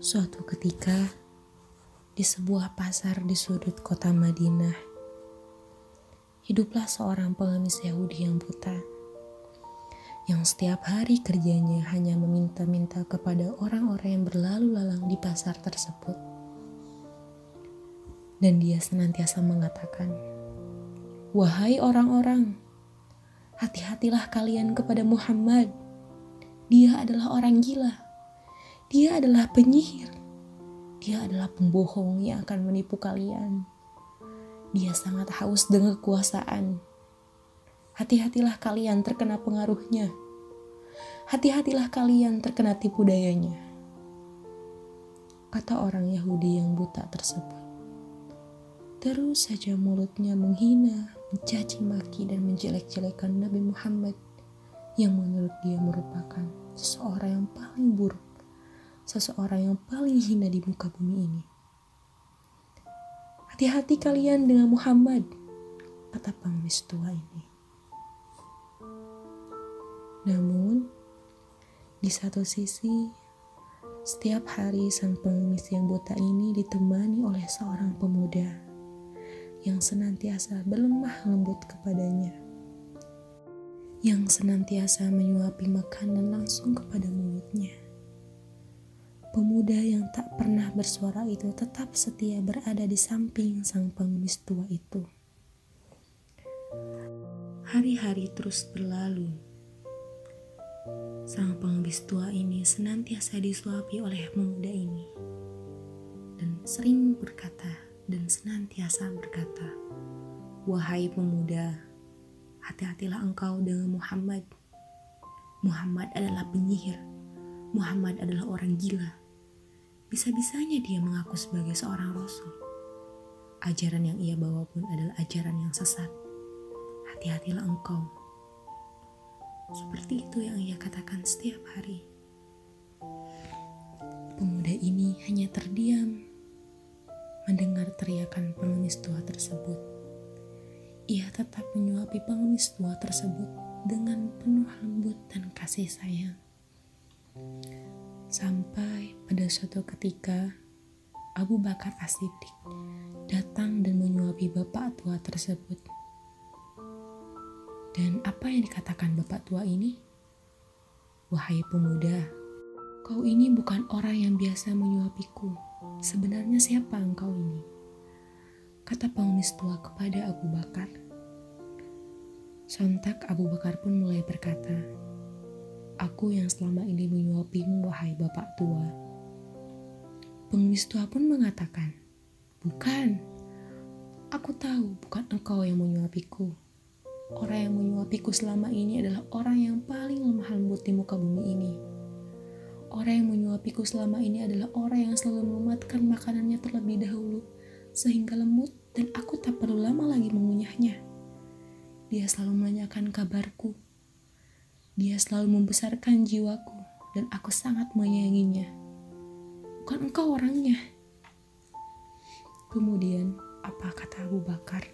Suatu ketika, di sebuah pasar di sudut kota Madinah, hiduplah seorang pengemis Yahudi yang buta, yang setiap hari kerjanya hanya meminta-minta kepada orang-orang yang berlalu lalang di pasar tersebut. Dan dia senantiasa mengatakan, Wahai orang-orang, hati-hatilah kalian kepada Muhammad. Dia adalah orang gila dia adalah penyihir. Dia adalah pembohong yang akan menipu kalian. Dia sangat haus dengan kekuasaan. Hati-hatilah kalian terkena pengaruhnya. Hati-hatilah kalian terkena tipu dayanya. Kata orang Yahudi yang buta tersebut. Terus saja mulutnya menghina, mencaci maki dan menjelek-jelekan Nabi Muhammad yang menurut dia merupakan seseorang yang paling buruk seseorang yang paling hina di muka bumi ini. Hati-hati kalian dengan Muhammad, kata pengemis tua ini. Namun, di satu sisi, setiap hari sang pengemis yang buta ini ditemani oleh seorang pemuda yang senantiasa berlemah lembut kepadanya, yang senantiasa menyuapi makanan langsung kepada mulutnya. Pemuda yang tak pernah bersuara itu tetap setia berada di samping sang pengemis tua itu. Hari-hari terus berlalu. Sang pengemis tua ini senantiasa disuapi oleh pemuda ini. Dan sering berkata dan senantiasa berkata, Wahai pemuda, hati-hatilah engkau dengan Muhammad. Muhammad adalah penyihir. Muhammad adalah orang gila bisa-bisanya dia mengaku sebagai seorang rasul. Ajaran yang ia bawa pun adalah ajaran yang sesat. Hati-hatilah engkau. Seperti itu yang ia katakan setiap hari. Pemuda ini hanya terdiam mendengar teriakan pengemis tua tersebut. Ia tetap menyuapi pengemis tua tersebut dengan penuh lembut dan kasih sayang. Sampai pada suatu ketika, Abu Bakar As-Siddiq datang dan menyuapi bapak tua tersebut. Dan apa yang dikatakan bapak tua ini? Wahai pemuda, kau ini bukan orang yang biasa menyuapiku. Sebenarnya siapa engkau ini? Kata pengemis tua kepada Abu Bakar. Sontak Abu Bakar pun mulai berkata, Aku yang selama ini menyuapimu, wahai bapak tua. Pengemis tua pun mengatakan, Bukan, aku tahu bukan engkau yang menyuapiku. Orang yang menyuapiku selama ini adalah orang yang paling lemah lembut di muka bumi ini. Orang yang menyuapiku selama ini adalah orang yang selalu mematkan makanannya terlebih dahulu, sehingga lembut dan aku tak perlu lama lagi mengunyahnya. Dia selalu menanyakan kabarku, dia selalu membesarkan jiwaku dan aku sangat menyayanginya. Bukan engkau orangnya. Kemudian, apa kata Abu Bakar?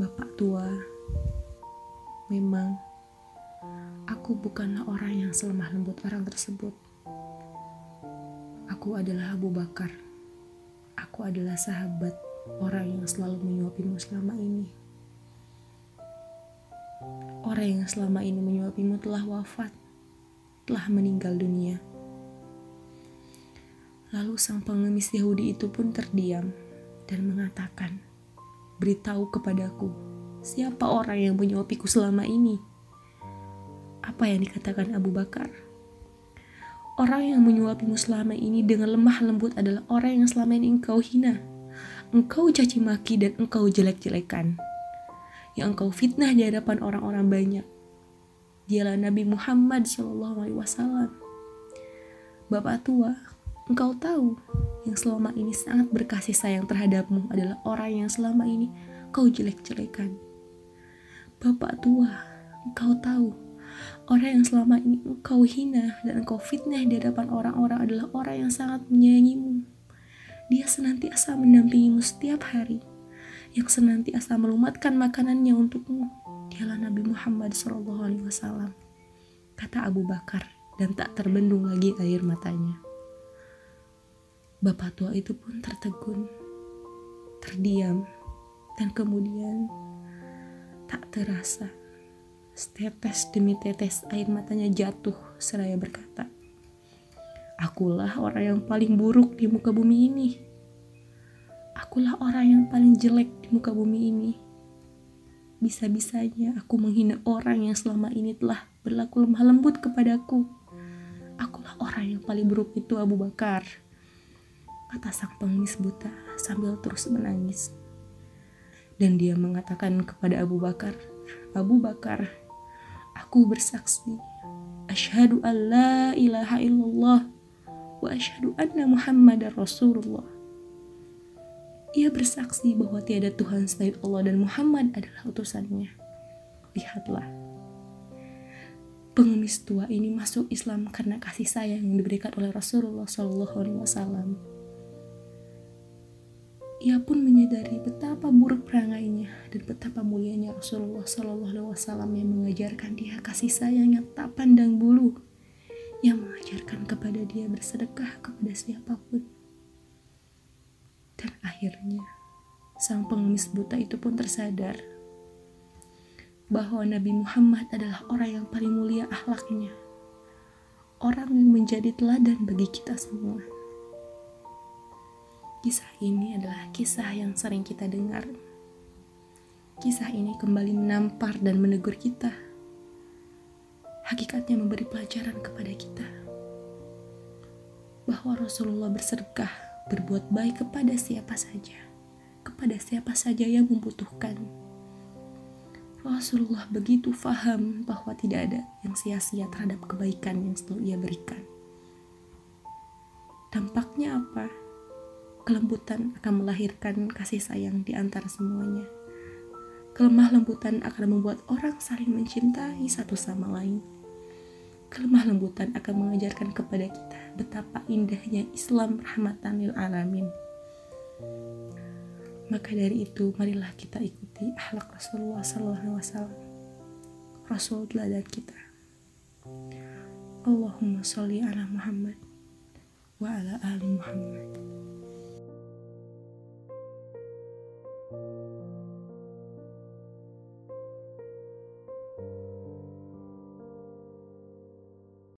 Bapak tua, memang aku bukanlah orang yang selemah lembut orang tersebut. Aku adalah Abu Bakar. Aku adalah sahabat orang yang selalu menyuapimu selama ini. Orang yang selama ini menyuapimu telah wafat, telah meninggal dunia. Lalu sang pengemis Yahudi itu pun terdiam dan mengatakan, Beritahu kepadaku, siapa orang yang menyuapiku selama ini? Apa yang dikatakan Abu Bakar? Orang yang menyuapimu selama ini dengan lemah lembut adalah orang yang selama ini engkau hina. Engkau caci maki dan engkau jelek-jelekan yang engkau fitnah di hadapan orang-orang banyak. Dialah Nabi Muhammad Shallallahu Alaihi Wasallam. Bapak tua, engkau tahu yang selama ini sangat berkasih sayang terhadapmu adalah orang yang selama ini kau jelek-jelekan. Bapak tua, engkau tahu orang yang selama ini engkau hina dan engkau fitnah di hadapan orang-orang adalah orang yang sangat menyayangimu. Dia senantiasa mendampingimu setiap hari yang senantiasa melumatkan makanannya untukmu. Dialah Nabi Muhammad SAW. Kata Abu Bakar dan tak terbendung lagi air matanya. Bapak tua itu pun tertegun, terdiam, dan kemudian tak terasa setetes demi tetes air matanya jatuh seraya berkata, Akulah orang yang paling buruk di muka bumi ini. Akulah orang yang paling jelek di muka bumi ini. Bisa-bisanya aku menghina orang yang selama ini telah berlaku lemah lembut kepadaku. Akulah orang yang paling buruk itu Abu Bakar kata sang pengemis buta sambil terus menangis. Dan dia mengatakan kepada Abu Bakar, Abu Bakar, aku bersaksi, asyhadu an la ilaha illallah wa asyhadu anna Muhammad Rasulullah. Ia bersaksi bahwa tiada Tuhan selain Allah dan Muhammad adalah utusannya. Lihatlah, pengemis tua ini masuk Islam karena kasih sayang yang diberikan oleh Rasulullah Wasallam ia pun menyadari betapa buruk perangainya dan betapa mulianya Rasulullah Wasallam yang mengajarkan dia kasih sayang yang tak pandang bulu, yang mengajarkan kepada dia bersedekah kepada siapa pun. Akhirnya, sang pengemis buta itu pun tersadar bahwa Nabi Muhammad adalah orang yang paling mulia akhlaknya, orang yang menjadi teladan bagi kita semua. Kisah ini adalah kisah yang sering kita dengar. Kisah ini kembali menampar dan menegur kita. Hakikatnya memberi pelajaran kepada kita bahwa Rasulullah bersedekah, berbuat baik kepada siapa saja, kepada siapa saja yang membutuhkan. Rasulullah begitu faham bahwa tidak ada yang sia-sia terhadap kebaikan yang selalu ia berikan. Dampaknya apa? Kelembutan akan melahirkan kasih sayang di antara semuanya. Kelemah lembutan akan membuat orang saling mencintai satu sama lain. Kelemah lembutan akan mengajarkan kepada kita betapa indahnya Islam rahmatan lil alamin. Maka dari itu, marilah kita ikuti akhlak Rasulullah SAW. Rasul teladan kita. Allahumma sholli ala Muhammad wa ala ali Muhammad.